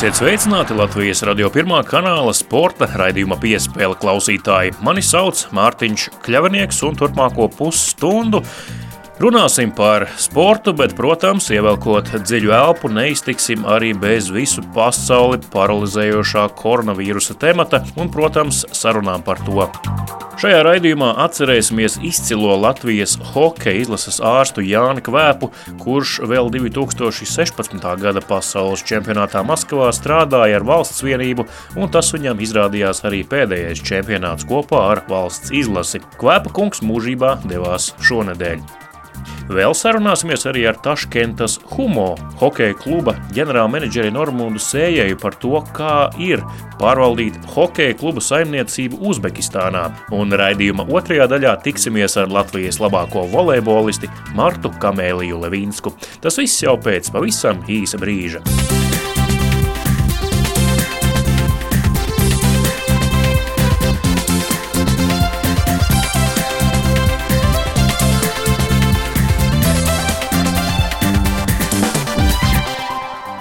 Esiet sveicināti Latvijas radio pirmā kanāla sporta raidījuma piespēle klausītāji. Mani sauc Mārtiņš Kļavinieks un turpmāko pusstundu Runāsim par sportu, bet, protams, ievelkot dziļu elpu, neiztiksim arī bez visu pasauli paralizējošā koronavīrusa temata un, protams, sarunām par to. Šajā raidījumā atcerēsimies izcilo Latvijas hokeja izlases ārstu Jāni Kvēpu, kurš vēl 2016. gada pasaules čempionātā Maskavā strādāja ar valsts vienību, un tas viņam izrādījās arī pēdējais čempionāts kopā ar valsts izlasi. Kvēpa kungs mūžībā devās šonadēļ. Vēl sarunāsimies arī ar Taškentas Humo hokeja kluba ģenerālmenedžeri Normundu Sējēju par to, kā ir pārvaldīt hokeja klubu saimniecību Uzbekistānā. Un raidījuma otrajā daļā tiksimies ar Latvijas labāko volejbolisti Martu Kamēliju Levīnsku. Tas viss jau pēc pavisam īsa brīža.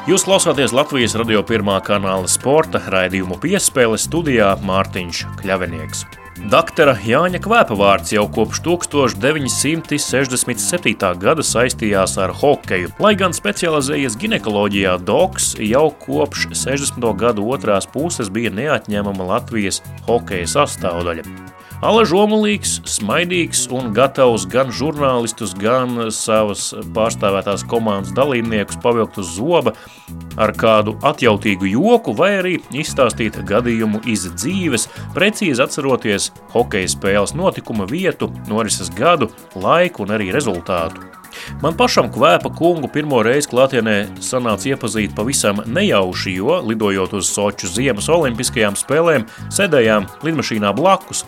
Jūs klausāties Latvijas radio pirmā kanāla sporta raidījumu piespēle studijā Mārtiņš Kļavinieks. Daktera Jāņa Kvēpa vārds jau kopš 1967. gada saistījās ar hokeju. Lai gan specializējies ginekoloģijā, Doks jau kopš 60. gadu otrās puses bija neatņemama Latvijas hokeja sastāvdaļa. Alaž omulīgs, smaidīgs un gatavs gan žurnālistus, gan savas pārstāvētās komandas dalībniekus pavilkt uz zoba ar kādu atjautīgu joku vai arī izstāstīt gadījumu iz dzīves, precīzi atceroties hokeja spēles notikuma vietu, norises gadu, laiku un arī rezultātu. Man pašam kvēpa kungu pirmo reizi klātienē sanāca iepazīt pavisam nejauši, jo, lidojot uz Soču ziemas olimpiskajām spēlēm, sēdējām lidmašīnā blakus.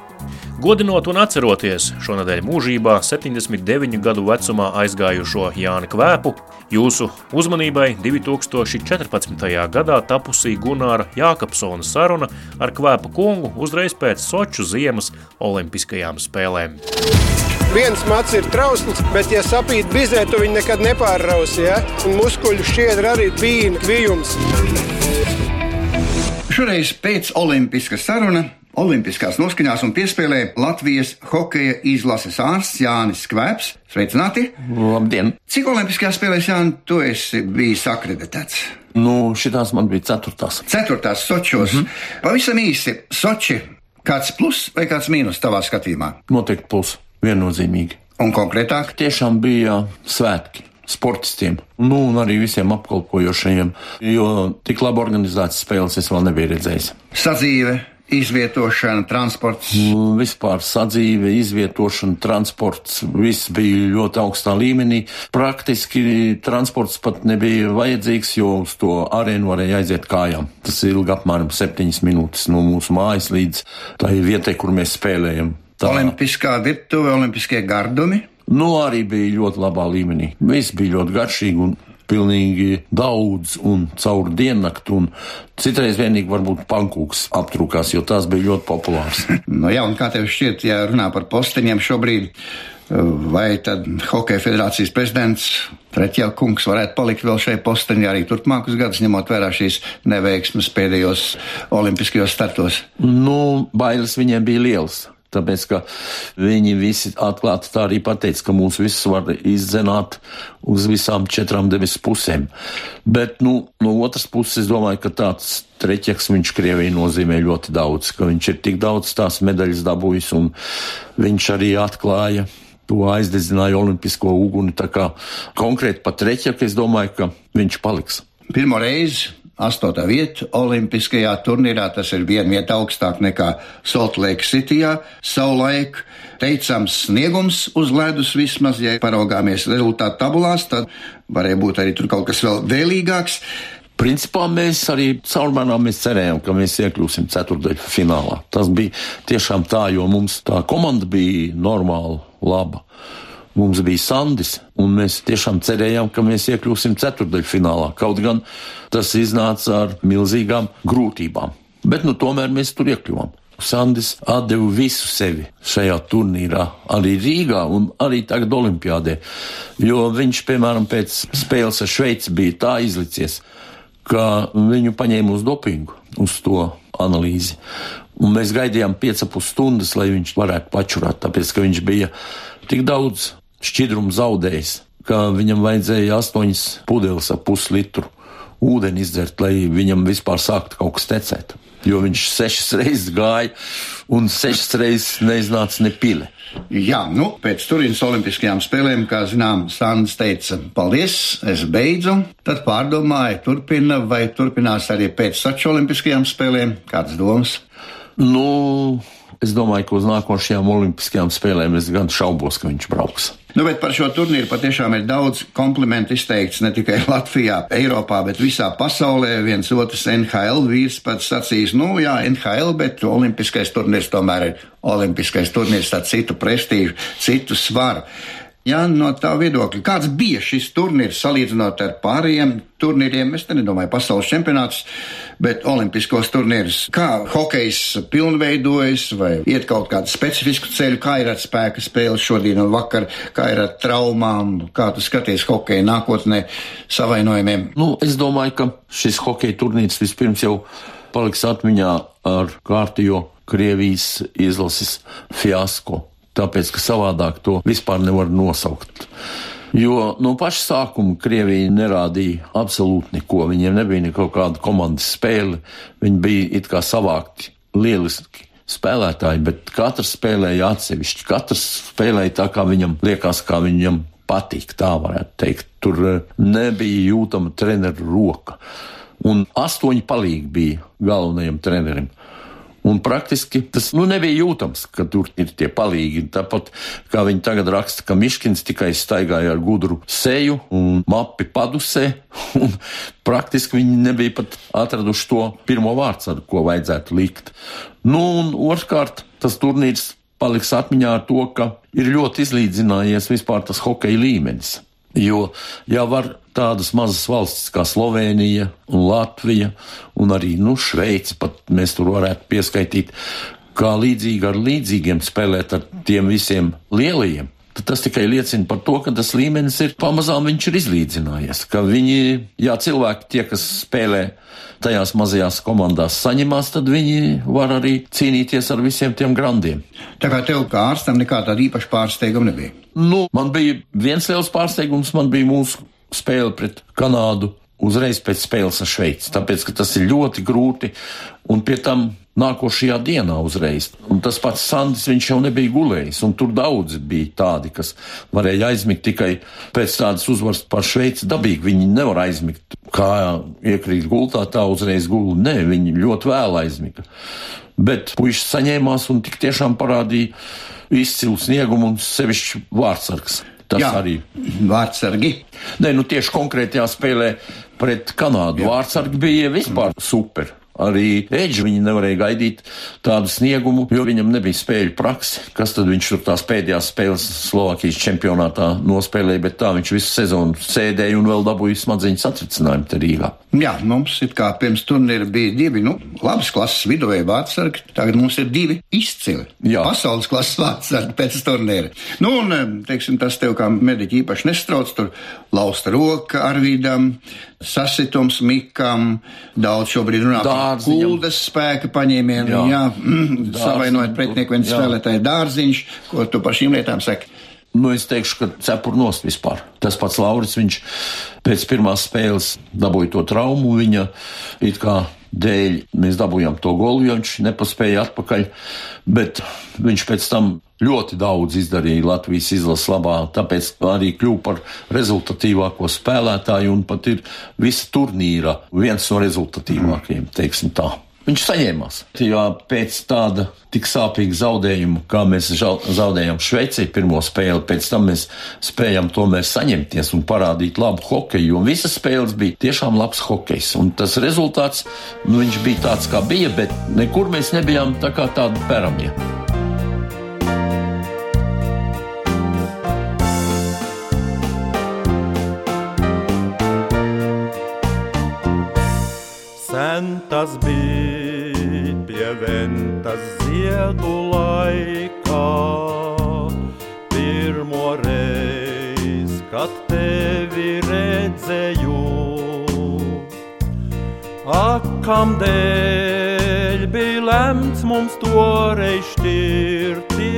Godinot un atceroties šonadēļ mūžībā 79 gadu vecumā aizgājušo Jāni Kvēpu, jūsu uzmanībai 2014. gadā tapusī Gunāra Jākapsona saruna ar Kvēpa kungu uzreiz pēc Soču ziemas olimpiskajām spēlēm. Viens mats ir trausls, bet, ja sapīt bizē, tu viņu nekad nepārrausi. Ja? Un muskuļu šķiedra arī bija kvijums. Šoreiz pēc olimpiska saruna Olimpiskās noskaņās un piespēlē Latvijas hokeja izlases ārsts Jānis Skvēps. Sveicināti! Labdien! Cik Olimpiskajās spēlēs, Jānis, tu esi bijis akreditēts? Nu, šitās man bija ceturtās. Ceturtās Sočos. Mm -hmm. Pavisam īsi, Soči, kāds plus vai kāds mīnus tavā skatījumā? Noteikti plus, viennozīmīgi. Un konkrētāk? Tiešām bija svētki sportistiem, nu, un arī visiem apkalpojošajiem, jo tik labi organizētas spēles es vēl nebiju redzējis. Sadzīve, izvietošana, transports? Nu, vispār sadzīve, izvietošana, transports, viss bija ļoti augstā līmenī. Praktiski transports pat nebija vajadzīgs, jo uz to arēnu varēja aiziet kājām. Tas ilga apmēram septiņas minūtes no mūsu mājas līdz tai vietai, kur mēs spēlējam. Tā. Olimpiskā virtuve, olimpiskie gardumi? Nu, arī bija ļoti labā līmenī. Viss bija ļoti garšīgi un pilnīgi daudz un caur diennaktu, un citreiz vienīgi varbūt pankūks aptrūkās, jo tās bija ļoti populārs. nu jā, un kā tev šķiet, ja runā par posteņiem šobrīd, vai tad Hokeja federācijas prezidents Treķā kungs varētu palikt vēl šai posteņā arī turpmākus gadus, ņemot vērā šīs neveiksmes pēdējos olimpiskajos startos? Nu, bailes viņiem bija lielas. Tāpēc, ka viņi visi atklāti tā arī pateica, ka mūs visus var izdzenāt uz visām četrām debesu pusēm. Bet, nu, no otras puses, es domāju, ka tāds treķeks viņš Krievijai nozīmē ļoti daudz, ka viņš ir tik daudz tās medaļas dabūjis, un viņš arī atklāja to aizdedzināja olimpisko uguni. Tā kā konkrēti pat treķeku es domāju, ka viņš paliks. Pirmo reizi astotā vieta Olimpiskajā turnīrā. Tas ir viena vieta augstāk nekā Salt Lake Cityjā. Savulaik teicams sniegums uz ledus vismaz, ja paraugāmies rezultātu tabulās, tad varēja būt arī tur kaut kas vēl vēlīgāks. Principā mēs arī caurmērā mēs cerējām, ka mēs iekļūsim ceturdaļu finālā. Tas bija tiešām tā, jo mums tā komanda bija normāli laba. Mums bija Sandis, un mēs tiešām cerējām, ka mēs iekļūsim ceturdaļfinālā. Kaut gan tas iznāca ar milzīgām grūtībām. Bet nu, tomēr mēs tur iekļuvām. Sandis deva visu sevi šajā turnīrā, arī Rīgā un arī tagad Olimpijādē. Jo viņš, piemēram, pēc spēles ar Šveici bija tā izlicies, ka viņu paņēma uz dopingu, uz to analīzi. Un mēs gaidījām 5,5 stundas, lai viņš varētu pačurāt, tāpēc ka viņš bija tik daudz šķidrumu zaudējis, ka viņam vajadzēja 8 pudeles ap puslitru ūdeni izdzert, lai viņam vispār sāktu kaut kas tecēt. Jo viņš sešas reizes gāja un sešas reizes neiznāca ne pile. Jā, nu, pēc Turīnas Olimpiskajām spēlēm, kā zinām, Sandrs teica, paldies, es beidzu. Tad pārdomāja, turpina vai turpinās arī pēc Saču Olimpiskajām spēlēm. Kādas domas? Nu, es domāju, ka uz nākošajām Olimpiskajām spēlēm es gan šaubos, ka viņš brauks. Nu, bet par šo turnīru patiešām ir daudz komplimentu izteikts ne tikai Latvijā, Eiropā, bet visā pasaulē. Viens otrs NHL vīrs pats sacīs, nu jā, NHL, bet olimpiskais turnīrs tomēr ir olimpiskais turnīrs ar citu prestīžu, citu svaru. Jā, no tā viedokļa, kāds bija šis turnīrs salīdzinot ar pārējiem turnīriem, es te nedomāju pasaules čempionātus, bet olimpiskos turnīrus. Kā hokejs pilnveidojas, vai iet kaut kādu specifisku ceļu, kā ir ar spēka spēles šodien un vakar, kā ir ar traumām, kā tu skaties hokeja nākotnē savainojumiem? Nu, es domāju, ka šis hokeja turnīrs vispirms jau paliks atmiņā ar kārtīgo Krievijas izlases fiasko tāpēc, ka savādāk to vispār nevar nosaukt. Jo no paša sākuma Krievija nerādīja absolūti neko. Viņiem nebija nekāda kāda komandas spēle. Viņi bija it kā savākti lieliski spēlētāji, bet katrs spēlēja atsevišķi. Katrs spēlēja tā, kā viņam liekas, kā viņam patīk, tā varētu teikt. Tur eh, nebija jūtama treneru roka. Un astoņi palīgi bija galvenajam trenerim. Un praktiski tas nu, nebija jūtams, ka tur ir tie palīgi. Tāpat kā viņi tagad raksta, ka Miškins tikai staigāja ar gudru seju un mapi padusē, un praktiski viņi nebija pat atraduši to pirmo vārdu, ar ko vajadzētu likt. Nu, un otrkārt, tas turnīrs paliks atmiņā ar to, ka ir ļoti izlīdzinājies vispār tas hokeja līmenis. Jo jau var tādas mazas valstis kā Slovenija un Latvija un arī nu, Šveice, pat mēs tur varētu pieskaitīt, kā līdzīgi ar līdzīgiem spēlēt ar tiem visiem lielajiem. Tad tas tikai liecina par to, ka tas līmenis ir pamazām viņš ir izlīdzinājies. Ka viņi, jā, cilvēki, tie, kas spēlē tajās mazajās komandās, saņemās, tad viņi var arī cīnīties ar visiem tiem grandiem. Tā kā tev kā ārstam nekā tāda īpaša pārsteiguma nebija? Nu, man bija viens liels pārsteigums, man bija mūsu spēle pret Kanādu uzreiz pēc spēles ar Šveici, tāpēc, ka tas ir ļoti grūti un pie tam nākošajā dienā uzreiz. Un tas pats Sandis, viņš jau nebija gulējis, un tur daudzi bija tādi, kas varēja aizmigt tikai pēc tādas uzvaras par Šveici. Dabīgi viņi nevar aizmigt, kā iekrīt gultā, tā uzreiz gulta. Nē, viņi ļoti vēl aizmiga. Bet puisis saņēmās un tik tiešām parādīja izcilu sniegumu un sevišķi vārdsargs. Tas Jā, arī vārdsargi. Nē, nu tieši konkrētajā spēlē pret Kanādu vārdsargi bija vispār super. Arī Edži viņi nevarēja gaidīt tādu sniegumu, jo viņam nebija spēļu praksi. Kas tad viņš tur tās pēdējās spēles Slovākijas čempionātā nospēlēja, bet tā viņš visu sezonu sēdēja un vēl dabūja smadzeņu satricinājumu te Rīgā. Jā, mums ir kā pirms turnīra bija divi, nu, labas klases viduvēji vārdsargi, tagad mums ir divi izcili. Jā. Pasaules klases vārdsargi pēc turnīra. Nu, un, teiksim, tas tev kā mediķi īpaši nestrauc, tur lausta roka Arvīdam, sasitums Mikam, daudz šobrīd runā par kuldas spēka paņēmienu, jā, jā. Mm, savainojot pretinieku viens spēlētāju dārziņš, ko tu par šīm lietām saki. Nu, es teikšu, ka cepur nost vispār. Tas pats Lauris, viņš pēc pirmās spēles dabūja to traumu, viņa it kā dēļ. Mēs dabūjām to golu, jo viņš nepaspēja atpakaļ, bet viņš pēc tam ļoti daudz izdarīja Latvijas izlases labā, tāpēc arī kļuva par rezultatīvāko spēlētāju un pat ir visa turnīra viens no rezultatīvākajiem, teiksim tā. Viņš saņēmās. Jā, pēc tāda tik sāpīga zaudējuma, kā mēs zaudējām Šveicē pirmo spēli, pēc tam mēs spējām tomēr saņemties un parādīt labu hokeju, jo visas spēles bija tiešām labs hokejs. Un tas rezultāts, nu, viņš bija tāds, kā bija, bet nekur mēs nebijām tā kā tādi peramie. Sen tas bija pie ventas ziedu laikā, pirmo reizi, kad tevi redzēju. Ak, kam dēļ bija lemts mums toreiz šķirties,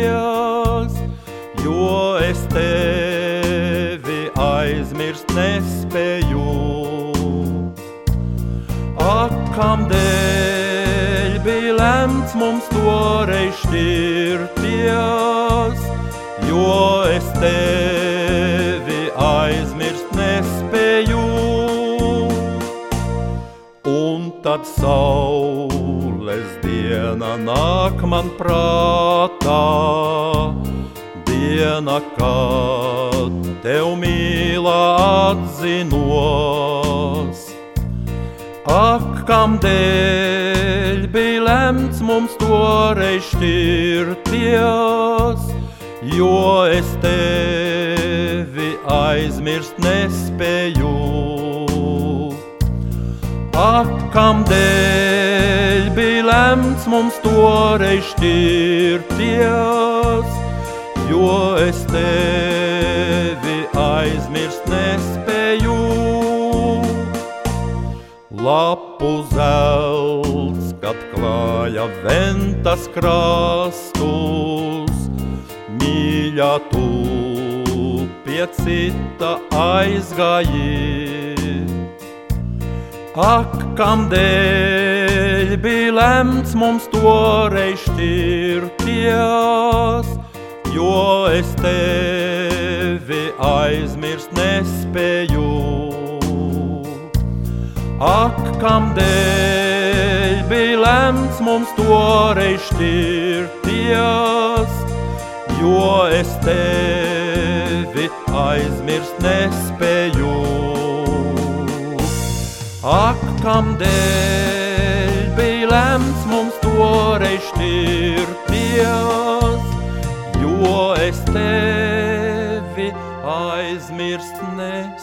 jo es tevi aizmirst nespēju. Ak, kam dēļ bija lemts mums toreiz šķirties, jo es tevi aizmirst nespēju. Un tad saules diena nāk man prātā, diena, kad tev mīlā atzinos. Ak, kam dēļ bija lemts mums toreiz šķirties, jo es tevi aizmirst nespēju. Ak, kam dēļ bija lemts mums toreiz šķirties, jo es tevi aizmirst nespēju. Lapu zelts, kad klāja ventas krastus, mīļā tu pie cita aizgāji. Ak, kam dēļ bija lemts mums toreiz šķirties, jo es tevi aizmirst nespēju. Ak, kam dēļ bija lemts mums toreiz šķirties, jo es tevi aizmirst nespēju. Ak, kam dēļ bija lemts mums toreiz šķirties, jo es tevi aizmirst nespēju.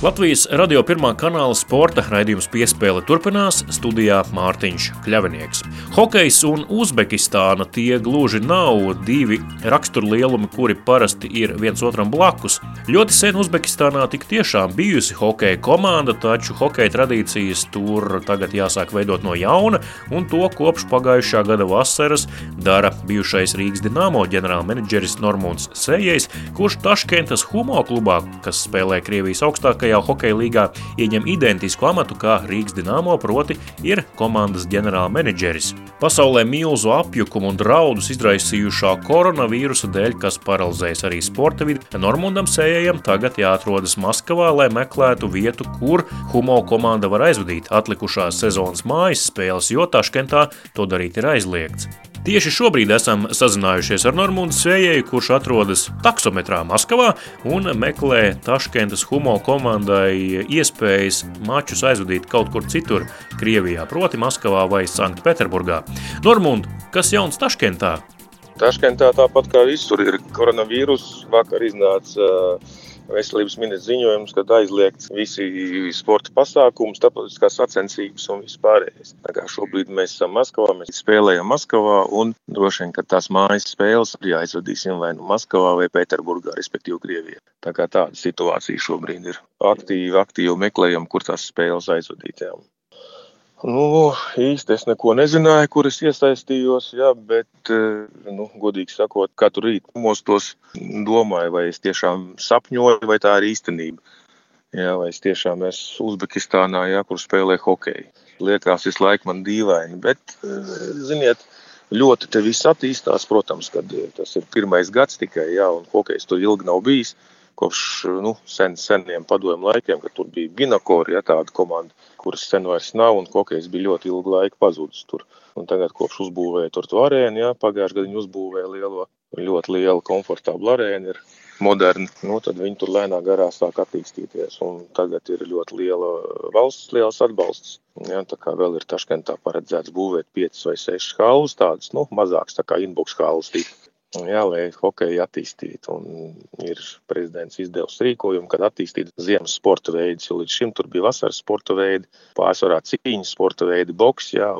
Latvijas radio pirmā kanāla sporta raidījums piespēle turpinās studijā Mārtiņš Kļavinieks. Hokejs un Uzbekistāna tie gluži nav divi raksturlielumi, kuri parasti ir viens otram blakus. Ļoti sen Uzbekistānā tik tiešām bijusi hokeja komanda, taču hokeja tradīcijas tur tagad jāsāk veidot no jauna, un to kopš pagājušā gada vasaras dara bijušais Rīgas Dienāmo ģenerālmenedžeris Normons Sējais, kurš Taškentas Humo klubā, kas spēlē Krievijas augstākajā Augstākajā hokeja līgā ieņem identisku amatu kā Rīgas Dienāmo, proti, ir komandas ģenerālmenedžeris. Pasaulē milzu apjukumu un draudus izraisījušā koronavīrusa dēļ, kas paralizējas arī sporta vidi, Normundam Sējam tagad jāatrodas Maskavā, lai meklētu vietu, kur Humo komanda var aizvadīt atlikušās sezonas mājas spēles, jo Taškentā to darīt ir aizliegts. Tieši šobrīd esam sazinājušies ar Normūnu Svējēju, kurš atrodas taksometrā Maskavā un meklē Taškentas humo komandai iespējas mačus aizvadīt kaut kur citur Krievijā, proti Maskavā vai Sanktpēterburgā. Normūna, kas jauns Taškentā? Taškentā tāpat kā visur ir koronavīrus, vakar iznāca uh, veselības ministrs ziņojums, ka aizliegts visi sporta pasākumi, starptautiskās sacensības un viss pārējais. Šobrīd mēs esam Maskavā, mēs spēlējam Maskavā un droši vien, ka tās mājas spēles arī aizvadīsim vai nu Maskavā vai Pēterburgā, respektīvi Krievijā. Tā kā tāda situācija šobrīd ir. Aktīvi, aktīvi meklējam, kur tās spēles aizvadīt. Jā. Nu, īsti es neko nezināju, kur es iesaistījos, jā, bet, eh, nu, godīgi sakot, katru rītu mostos domāju, vai es tiešām sapņoju, vai tā ir īstenība. Jā, vai es tiešām esmu Uzbekistānā, jā, kur spēlē hokeju. Liekas, visu laiku man dīvaini, bet, eh, ziniet, ļoti te viss attīstās, protams, kad eh, tas ir pirmais gads tikai, jā, un hokejs tur ilgi nav bijis kopš nu, sen, seniem padomu laikiem, kad tur bija Ginakori, ja tāda komanda, kuras sen vairs nav, un hokejs bija ļoti ilgu laiku pazudis tur. Un tagad, kopš uzbūvēja tur arēnu, ja, pagājušajā gadā viņi uzbūvēja lielo, ļoti lielu, komfortablu arēnu, ir moderni, nu, tad viņi tur lēnā garā sāk attīstīties. Un tagad ir ļoti liela valsts, liels atbalsts. Ja, tā kā vēl ir Taškentā paredzēts būvēt 5 vai 6 halas, tādas nu, mazākas, tā kā inbox halas. Jā, lai hokeju attīstītu. Un ir prezidents izdevusi rīkojumu, kad attīstīt ziemas sporta veidus. Līdz šim tur bija vasaras sporta veidi, pārsvarā cīņas sporta veidi, boks. Jā,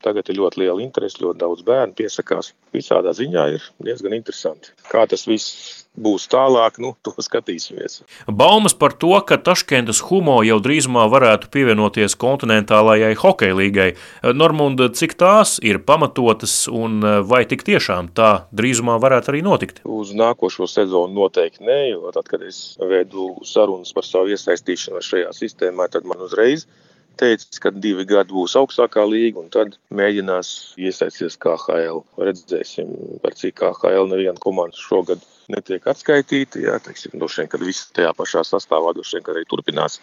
Tagad ir ļoti liela interese, ļoti daudz bērnu piesakās. Visādā ziņā ir diezgan interesanti. Kā tas viss būs tālāk, nu, to skatīsimies. Baumas par to, ka Taškentas humo jau drīzumā varētu pievienoties kontinentālajai hokeja līgai. Normunda, cik tās ir pamatotas un vai tik tiešām tā drīzumā varētu arī notikt? Uz nākošo sezonu noteikti nē, jo tad, kad es veidu sarunas par savu iesaistīšanu šajā sistēmā, tad man uzreiz teicis, ka divi gadi būs augstākā līga, un tad mēģinās iesaistīties KHL. Redzēsim, par cik KHL neviena komanda šogad netiek atskaitīta. Jā, teiksim, droši vien, kad viss tajā pašā sastāvā droši vien arī turpinās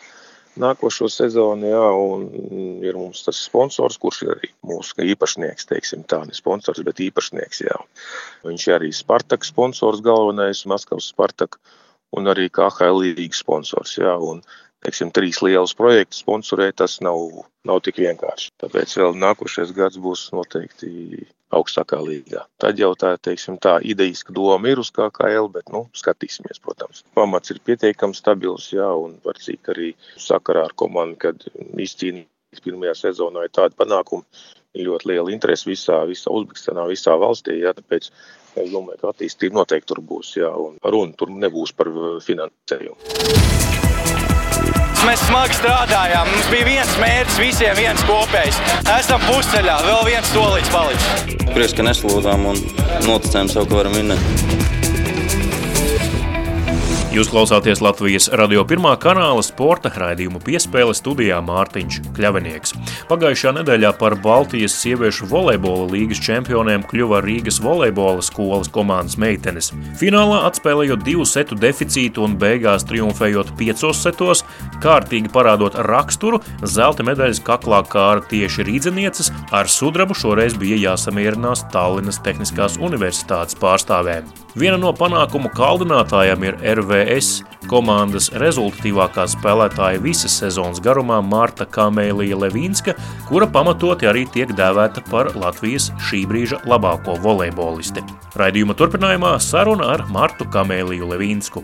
nākošo sezonu. Jā, un ir mums tas sponsors, kurš ir arī mūsu īpašnieks, teiksim tā, ne sponsors, bet īpašnieks. Jā. Viņš ir arī Spartak sponsors galvenais, Maskavas Spartak, un arī KHL līgas sponsors. Jā, un teiksim, trīs lielus projektus sponsorēt, tas nav, nav tik vienkārši. Tāpēc vēl nākošais gads būs noteikti augstākā līgā. Tad jau tā, teiksim, tā idejas doma ir uz KKL, bet, nu, skatīsimies, protams. Pamats ir pietiekami stabils, jā, un var cik arī sakarā ar komandu, kad izcīnīt pirmajā sezonā ir tāda panākuma, ir ļoti liela interese visā, visā Uzbekistanā, visā valstī, jā, tāpēc es domāju, ka attīstība noteikti tur būs, jā, un runa tur nebūs par finansējumu. Mēs smagi strādājām. Mums bija viens mērķis, visiem viens kopējs. Esam pusceļā, vēl viens solīts palicis. Prieks, ka neslūdzām un noticējām sev, ka varam vinēt. Jūs klausāties Latvijas radio pirmā kanāla sporta raidījumu piespēle studijā Mārtiņš Kļavinieks. Pagājušā nedēļā par Baltijas sieviešu volejbola līgas čempioniem kļuva Rīgas volejbola skolas komandas meitenes. Finālā atspēlējot divu setu deficītu un beigās triumfējot piecos setos, kārtīgi parādot raksturu, zelta medaļas kaklā kāra tieši rīdzenieces, ar sudrabu šoreiz bija jāsamierinās Tallinas Tehniskās universitātes pārstāvēm. Viena no panākumu kaldinātājiem ir RVS komandas rezultatīvākā spēlētāja visas sezonas garumā Marta Kamēlija Levīnska, kura pamatoti arī tiek dēvēta par Latvijas šī brīža labāko volejbolisti. Raidījuma turpinājumā saruna ar Martu Kamēliju Levīnsku.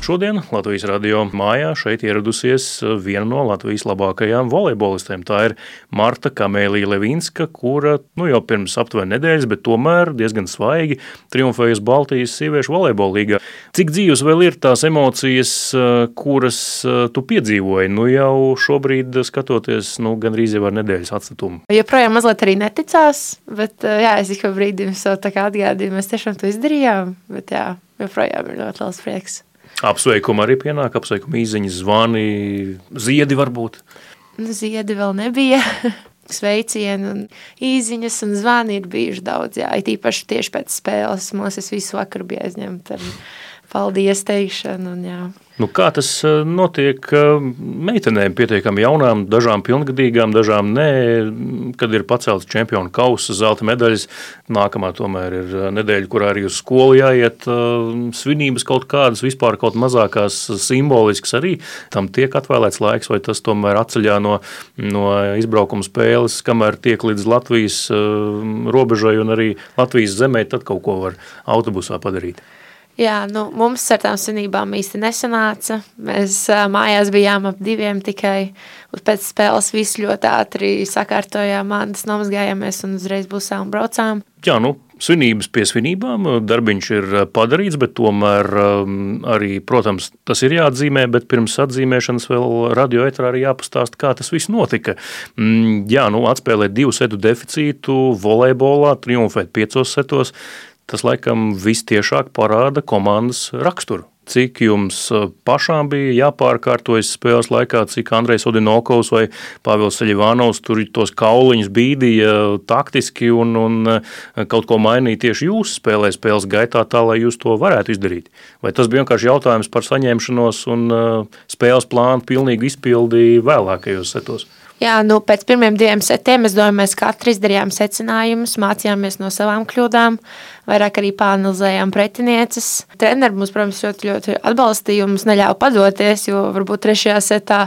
Šodien Latvijas radio mājā šeit ieradusies viena no Latvijas labākajām volejbolistēm. Tā ir Marta Kamēlija Levinska, kura nu, jau pirms aptuveni nedēļas, bet tomēr diezgan svaigi triumfējusi Baltijas sieviešu volejbola līgā. Cik dzīves vēl ir tās emocijas, kuras tu piedzīvoji? Nu jau šobrīd skatoties, nu gandrīz jau ar nedēļas atstatumu. Joprojām mazliet arī neticās, bet jā, es ik pa brīdim sev atgādīju, mēs tiešām to izdarījām, bet jā, joprojām ir ļoti liels prieks. Apsveikumi arī pienāk, apsveikumi īziņas, zvani, ziedi varbūt. Ziedi vēl nebija. Sveicieni un īziņas un zvani ir bijuši daudz. Jā, it īpaši tieši pēc spēles. Mums es visu vakaru biju aizņemta ar paldies teikšanu. Un, jā. Nu, kā tas eh, notiek eh, meitenēm, pietiekami jaunām, dažām pilngadīgām, dažām nē, kad ir pacelts čempionu kausa, zelta medaļas. Nākamā tomēr ir eh, nedēļa, kurā arī uz skolu jāiet svinības kaut kādas, vispār kaut mazākās simboliskas arī. Tam tiek atvēlēts laiks, vai tas tomēr atceļā no, no izbraukuma spēles, kamēr tiek līdz Latvijas robežai un arī Latvijas zemē, tad kaut ko var autobusā padarīt. Jā, nu, mums ar tām svinībām īsti nesanāca. Mēs mājās bijām ap diviem tikai. Pēc spēles viss ļoti ātri sakārtojām, mantas nomazgājāmies un uzreiz busām braucām. Jā, nu, svinības pie svinībām, darbiņš ir padarīts, bet tomēr arī, protams, tas ir jāatzīmē, bet pirms atzīmēšanas vēl radio etrā arī jāpastāst, kā tas viss notika. Mm, jā, nu, atspēlēt divu setu deficītu volejbolā, triumfēt piecos setos, tas laikam vistiešāk parāda komandas raksturu. Cik jums uh, pašām bija jāpārkārtojas spēles laikā, cik Andrejs Odinokovs vai Pāvils Seļivānovs tur tos kauliņus bīdīja taktiski un, un uh, kaut ko mainīja tieši jūsu spēlē, spēles gaitā tā, lai jūs to varētu izdarīt? Vai tas bija vienkārši jautājums par saņemšanos un uh, spēles plānu pilnīgi izpildīja vēlākajos setos? Jā, nu, pēc pirmiem diviem setiem es domāju, mēs katrs izdarījām secinājumus, mācījāmies no savām kļūdām, vairāk arī pāanalizējām pretinieces. Treneri mums, protams, ļoti, ļoti atbalstīja un mums neļāva padoties, jo varbūt trešajā setā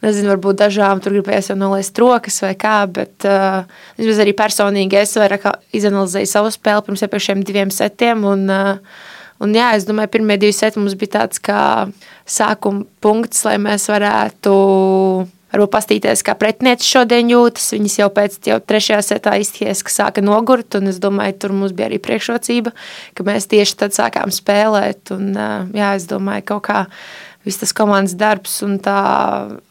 Nezinu, varbūt dažām tur gribējās jau nolaist rokas vai kā, bet uh, arī personīgi es vairāk izanalizēju savu spēli pirms iepriekšējiem diviem setiem. Un, uh, un jā, es domāju, pirmie divi seti mums bija tāds kā sākuma punkts, lai mēs varētu varbūt pastīties, kā pretinieci šodien jūtas. Viņas jau pēc jau trešajā setā izties, ka sāka nogurt, un es domāju, tur mums bija arī priekšrocība, ka mēs tieši tad sākām spēlēt. Un, jā, es domāju, kaut kā viss tas komandas darbs un tā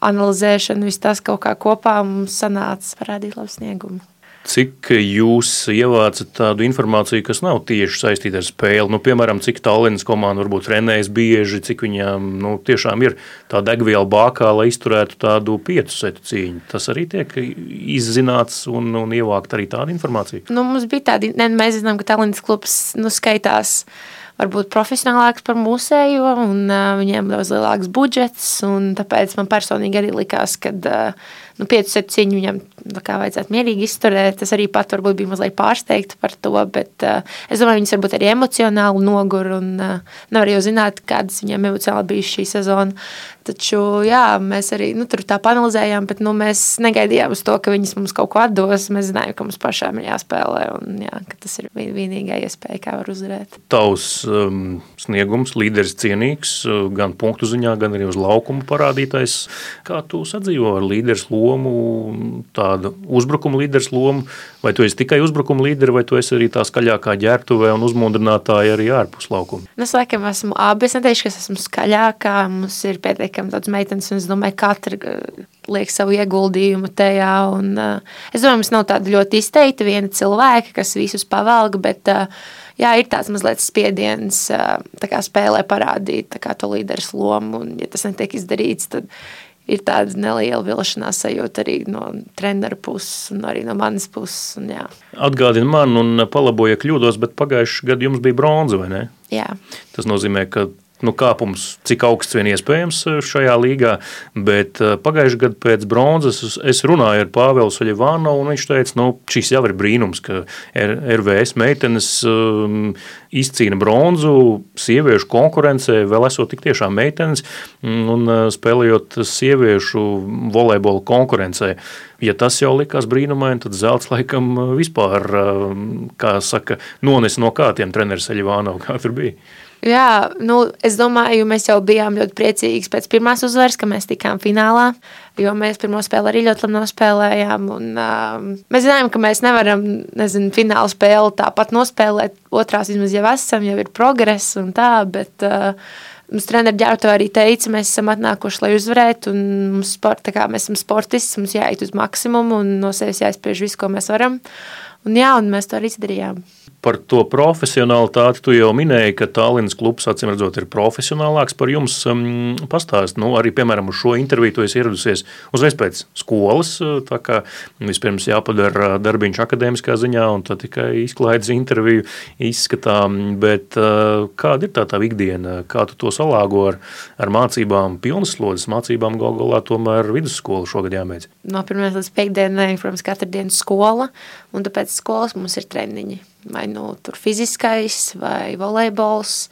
analizēšana, viss tas kaut kā kopā mums sanāca parādīt labu sniegumu. Cik jūs ievācat tādu informāciju, kas nav tieši saistīta ar spēli? Nu, piemēram, cik Tallinas komanda varbūt trenējas bieži, cik viņām nu, tiešām ir tā degviela bākā, lai izturētu tādu piecu setu cīņu. Tas arī tiek izzināts un, un ievākt arī tādu informāciju. Nu, mums bija tādi, ne, mēs zinām, ka Tallinas klubs nu, skaitās varbūt profesionālāks par mūsējo, un uh, viņiem daudz lielāks budžets. Tāpēc man personīgi arī likās, ka uh, nu, 5-7 viņam kā vajadzētu mierīgi izturēt. Tas arī pat varbūt bija mazliet pārsteigts par to, bet uh, es domāju, viņas varbūt arī emocionāli nogur un uh, nevar jau zināt, kādas viņiem emocionāli bija šī sezona. Taču, jā, mēs arī nu, tur tā panelizējām, bet nu, mēs negaidījām uz to, ka viņas mums kaut ko atdos. Mēs zinājām, ka mums pašām ir jāspēlē un jā, ka tas ir vienīgā iespēja, kā var uzvarēt. Tavs um, sniegums, līderis cienīgs, gan punktu ziņā, gan arī uz laukuma parādītais. Kā tu sadzīvo ar līderis lomu, tādu uzbrukuma līderis lomu, vai tu esi tikai uzbrukuma līderi, vai tu esi arī tā skaļākā ģērbtuvē un uzmundrinātāja arī ārpus laukuma? Nu, es laikam esmu abi, es neteikšu, ka es esmu skaļākā, mums ir pietiekami pietiekami daudz meitenes, un es domāju, ka katra uh, liek savu ieguldījumu tajā. Un, uh, es domāju, mums nav tāda ļoti izteikta viena cilvēka, kas visus pavalga, bet uh, jā, ir tāds mazliet spiediens kā spēlē parādīt kā to līderis lomu, un ja tas netiek izdarīts, tad ir tāda neliela vilšanās sajūta arī no treneru puses, un arī no manas puses. Un, jā. Atgādini man, un palaboja kļūdos, bet pagājušajā gadā jums bija bronza, vai ne? Jā. Tas nozīmē, ka nu, kāpums, cik augsts vien iespējams eh, šajā līgā. Bet eh, pagājušajā gadā pēc bronzas es runāju ar Pāvelu Soļevānu, un viņš teica, ka nu, šis jau ir brīnums, ka RVS meitenes um, izcīna bronzu sieviešu konkurencē, vēl esot tik tiešām meitenes un eh, spēlējot sieviešu volejbola konkurencē. Ja tas jau likās brīnumaini, tad zelts laikam vispār, kā saka, nones no kā tiem treneris Eļivānov, kā tur bija. Jā, nu, es domāju, mēs jau bijām ļoti priecīgi pēc pirmās uzvaras, ka mēs tikām finālā. Jo mēs pirmo spēli arī ļoti labi nospēlējām. Un, uh, mēs zinājām, ka mēs nevaram nezinu, fināla spēli tāpat nospēlēt. Otrās vismaz jau esam, jau ir progress un tā. Bet, uh, Mums treneris ģērbto arī teica, mēs esam atnākuši, lai uzvarētu. Mums, sport, kā, mēs esam sportisti, mums jāiet uz maksimumu un no sevis jāizspiež visu, ko mēs varam. Un, jā, un mēs to arī izdarījām. Par to profesionālitāti tu jau minēji, ka Tallinas klubs acīm redzot ir profesionālāks. Par jums. Um, pastāst, nu, arī, piemēram, uz šo interviju esi ieradusies uzreiz pēc skolas, uh, tā kā vispirms jāpadara darbiņš akadēmiskā ziņā un tad tikai izklaides interviju izskatām, bet uh, kāda ir tā tā ikdiena, kā tu to salāgo ar, ar mācībām pilnas slodzes, mācībām? Gal galā tomēr vidusskolu šogad jāmēdz? No pirmās līdz piekdienai, protams, katru dienu skola, un tāpēc skolas mums ir treniņi vai nu tur fiziskais, vai volejbols.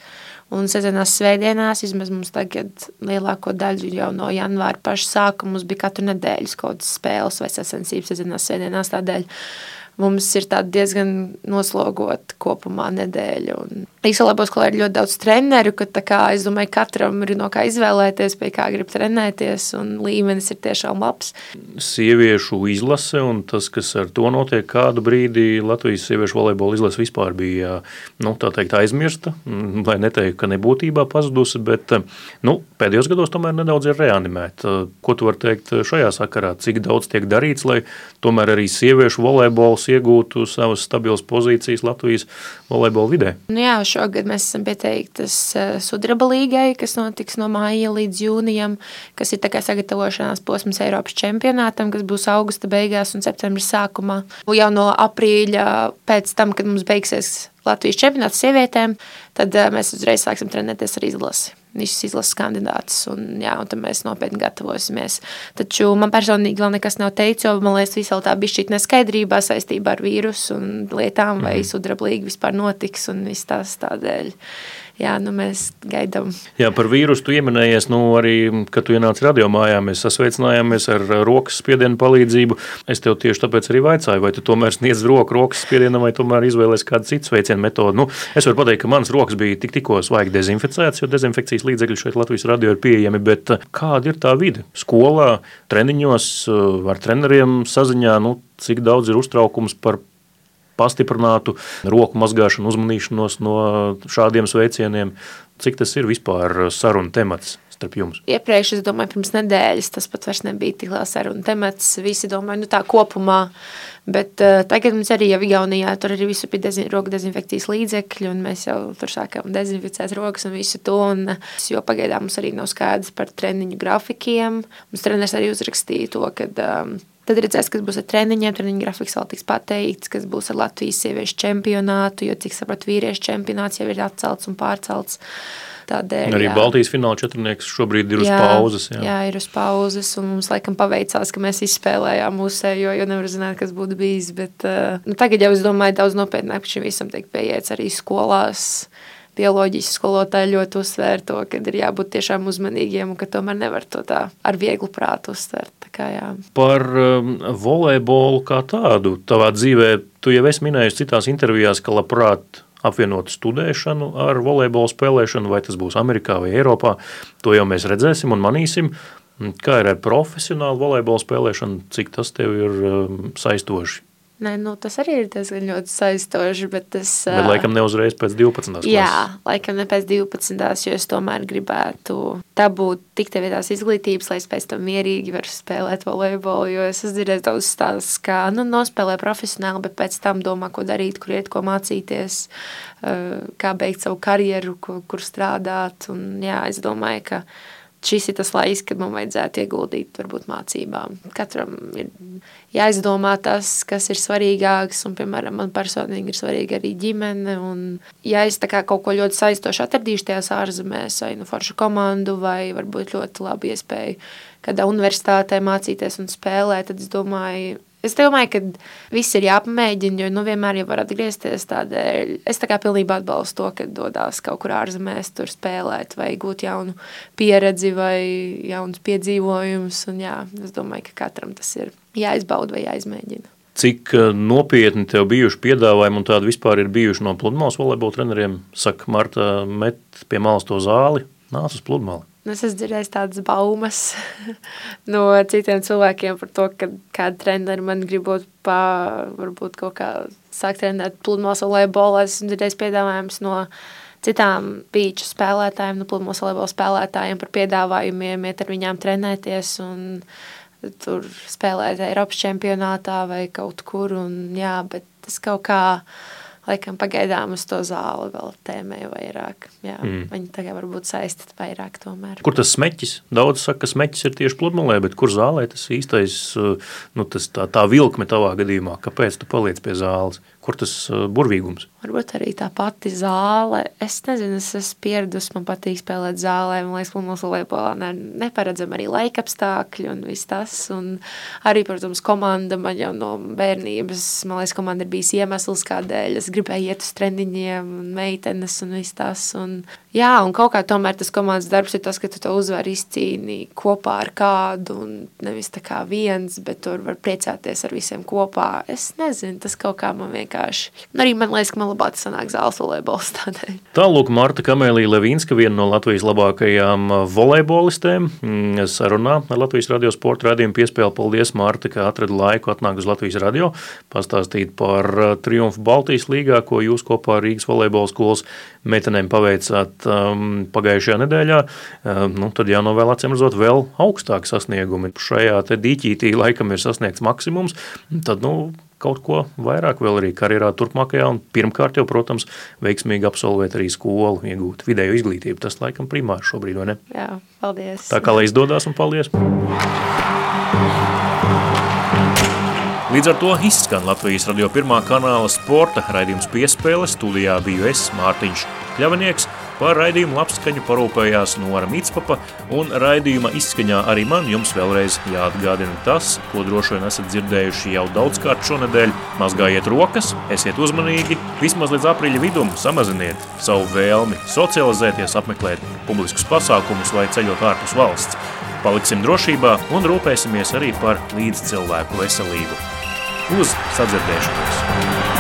Un sezonās svētdienās, vismaz mums tagad lielāko daļu jau no janvāra paša sākuma mums bija katru nedēļu kaut kādas spēles vai sacensības sezonās svētdienās tādēļ mums ir diezgan noslogota kopumā nedēļa. Īsalabos skolā ir ļoti daudz treneru, ka kā, es domāju, katram ir no kā izvēlēties, pie kā grib trenēties, un līmenis ir tiešām labs. Sieviešu izlase un tas, kas ar to notiek, kādu brīdi Latvijas sieviešu volejbola izlase vispār bija nu, teikt, aizmirsta, lai neteiktu, ka nebūtībā pazudusi, bet nu, pēdējos gados tomēr nedaudz ir reanimēta. Ko tu vari teikt šajā sakarā? Cik daudz tiek darīts, lai tomēr arī sieviešu volejbols iegūtu savas stabilas pozīcijas Latvijas volejbola vidē? Nu jā, šogad mēs esam pieteiktas eh, sudraba līgai, kas notiks no māja līdz jūnijam, kas ir kā sagatavošanās posms Eiropas čempionātam, kas būs augusta beigās un septembra sākumā. Jau no aprīļa pēc tam, kad mums beigsies Latvijas čempionāts sievietēm, tad eh, mēs uzreiz sāksim trenēties ar izlasi visas izlases kandidātus, un, jā, un tad mēs nopietni gatavosimies. Taču man personīgi vēl nekas nav teikts, jo man liekas, vēl tā bija šī neskaidrībā saistībā ar vīrusu un lietām, vai mm. sudrablīgi vispār notiks un viss tās tādēļ. Jā, nu mēs gaidām. Jā, par vīrusu tu ieminējies, nu arī, kad tu ienāci radio mājā, mēs sasveicinājāmies ar rokas spiedienu palīdzību. Es tev tieši tāpēc arī vaicāju, vai tu tomēr sniedz roku rokas spiedienam, vai tomēr izvēlēs kādu citu sveicienu metodu. Nu, es varu pateikt, ka manas rokas bija tik tikko svaigi dezinficētas, jo dezinfekcijas līdzekļi šeit Latvijas radio ir pieejami, bet eh, kāda ir tā vide? Skolā, treniņos, eh, ar treneriem saziņā, nu, cik daudz ir uztraukums par pastiprinātu roku mazgāšanu, uzmanīšanos no šādiem sveicieniem. Cik tas ir vispār sarunu temats? starp jums? Iepriekš, es domāju, pirms nedēļas tas pat vairs nebija tik liels sarunu temats. Visi domāja, nu tā kopumā. Bet uh, tagad mums arī jau Igaunijā tur arī visu bija dezin, roku dezinfekcijas līdzekļi, un mēs jau tur sākām dezinficēt rokas un visu to. Un, jo pagaidām mums arī nav skaidrs par treniņu grafikiem. Mums treneris arī uzrakstīja to, ka um, Tad redzēs, kas būs ar treniņiem. Treniņa grafiks vēl tiks pateikts, kas būs ar Latvijas sieviešu čempionātu, jo, cik saprotu, vīriešu čempionāts jau ir atcelts un pārcelts. Tādēļ, arī jā. Baltijas fināla četrnieks šobrīd ir jā, uz pauzes. Jā. jā, ir uz pauzes, un mums laikam paveicās, ka mēs izspēlējām mūsējo, jo nevar zināt, kas būtu bijis. Bet, uh, nu, tagad jau es domāju, daudz nopietnāk šim visam tiek pieiets arī skolās bioloģijas skolotāji ļoti uzsvēra to, ka ir jābūt tiešām uzmanīgiem un ka tomēr nevar to tā ar vieglu prātu uztvert. Kā, jā. Par um, volejbolu kā tādu tavā dzīvē, tu jau esi minējis citās intervijās, ka labprāt apvienot studēšanu ar volejbola spēlēšanu, vai tas būs Amerikā vai Eiropā. To jau mēs redzēsim un manīsim. Kā ir ar profesionālu volejbola spēlēšanu, cik tas tev ir um, saistoši? Nē, nu, tas arī ir diezgan ļoti saistoši. Bet, tas, bet laikam ne uzreiz pēc 12. klases. Jā, laikam ne pēc 12. jo es tomēr gribētu dabūt tik tev tās izglītības, lai es pēc tam mierīgi varu spēlēt volejbolu. Jo es esmu dzirdējis daudz stāstus, kā nu, nospēlē profesionāli, bet pēc tam domā, ko darīt, kur iet, ko mācīties, kā beigt savu karjeru, kur, kur strādāt. Un, jā, es domāju, ka šis ir tas laiks, kad man vajadzētu ieguldīt varbūt mācībām. Katram ir jāizdomā tas, kas ir svarīgāks, un, piemēram, man personīgi ir svarīga arī ģimene, un ja es tā kā kaut ko ļoti saistoši atradīšu tajās ārzemēs, vai nu foršu komandu, vai varbūt ļoti labu iespēju kādā universitātē mācīties un spēlēt, tad es domāju, Es domāju, ka viss ir jāpamēģina, jo nu, vienmēr jau var atgriezties tādēļ. Es tā kā pilnībā atbalstu to, ka dodas kaut kur ārzemēs, tur spēlēt, vai gūt jaunu pieredzi, vai jaunus piedzīvojumus. Un, jā, es domāju, ka katram tas ir jāizbauda vai jāizmēģina. Cik eh, nopietni tev bijuši piedāvājumi un tādi vispār ir bijuši no pludmales volejbola treneriem? Saka, Marta, met pie malas to zāli, nāc uz pludmali. Nu, es esmu dzirdējis tādas baumas no citiem cilvēkiem par to, ka kāda treneri man gribot pa, varbūt kaut kā sākt trenēt pludmales volejbolu. Es esmu dzirdējis piedāvājums no citām pīču spēlētājiem, no pludmales volejbola spēlētājiem par piedāvājumiem, iet ar viņām trenēties un tur spēlēt Eiropas čempionātā vai kaut kur. Un, jā, bet tas kaut kā laikam pagaidām uz to zāli vēl tēmēju vairāk. Jā, mm. Viņi tagad varbūt saistīti vairāk tomēr. Kur tas smeķis? Daudz saka, ka smeķis ir tieši pludmalē, bet kur zālē tas īstais, nu, tas tā, tā vilkme tavā gadījumā? Kāpēc tu paliec pie zāles? Kur tas burvīgums? Varbūt arī tā pati zāle. Es nezinu, es esmu pieradusi, man patīk spēlēt zālē. Man liekas, mums volejbolā ne, neparedzam arī laika apstākļi un viss tas. Un arī, protams, komanda man jau no bērnības, man liekas, komanda ir bijis iemesls, kādēļ es gribēju iet uz treniņiem un meitenes un viss tas. Un, jā, un kaut kā tomēr tas komandas darbs ir tas, ka tu to uzvari izcīni kopā ar kādu un nevis tā kā viens, bet tur var priecāties ar visiem kopā. Es nezinu, tas kaut kā man vienkārši. Un arī man liekas, ka man labāk sanāk zāles volejbols tādēļ. Tālūk, Marta Kamēlija Levinska, viena no Latvijas labākajām volejbolistēm, mm, sarunā ar Latvijas radio sporta radījumu piespēli. Paldies, Marta, ka atrada laiku atnāk uz Latvijas radio, pastāstīt par uh, triumfu Baltijas līgā, ko jūs kopā ar Rīgas volejbola skolas meitenēm paveicāt um, pagājušajā nedēļā. Um, nu, tad jānovēl acīm redzot vēl augstāki sasniegumi. Šajā dīķītī laikam ir sasniegts maksimums. Tad, nu, kaut ko vairāk vēl arī karjerā turpmākajā. Un pirmkārt jau, protams, veiksmīgi absolvēt arī skolu, iegūt vidēju izglītību. Tas laikam primāri šobrīd, vai ne? Jā, paldies. Tā kā lai izdodas un paldies! Līdz ar to izskan Latvijas radio pirmā kanāla sporta raidījums piespēle. Studijā biju es, Mārtiņš Kļavinieks. Par raidījumu labskaņu parūpējās Nora Mitspapa, un raidījuma izskaņā arī man jums vēlreiz jāatgādina tas, ko droši vien esat dzirdējuši jau daudzkārt šonedēļ. Mazgājiet rokas, esiet uzmanīgi, vismaz līdz aprīļa vidum samaziniet savu vēlmi socializēties, apmeklēt publiskus pasākumus vai ceļot ārpus valsts. Paliksim drošībā un rūpēsimies arī par līdzcilvēku veselību. Uz sadzirdēšanos!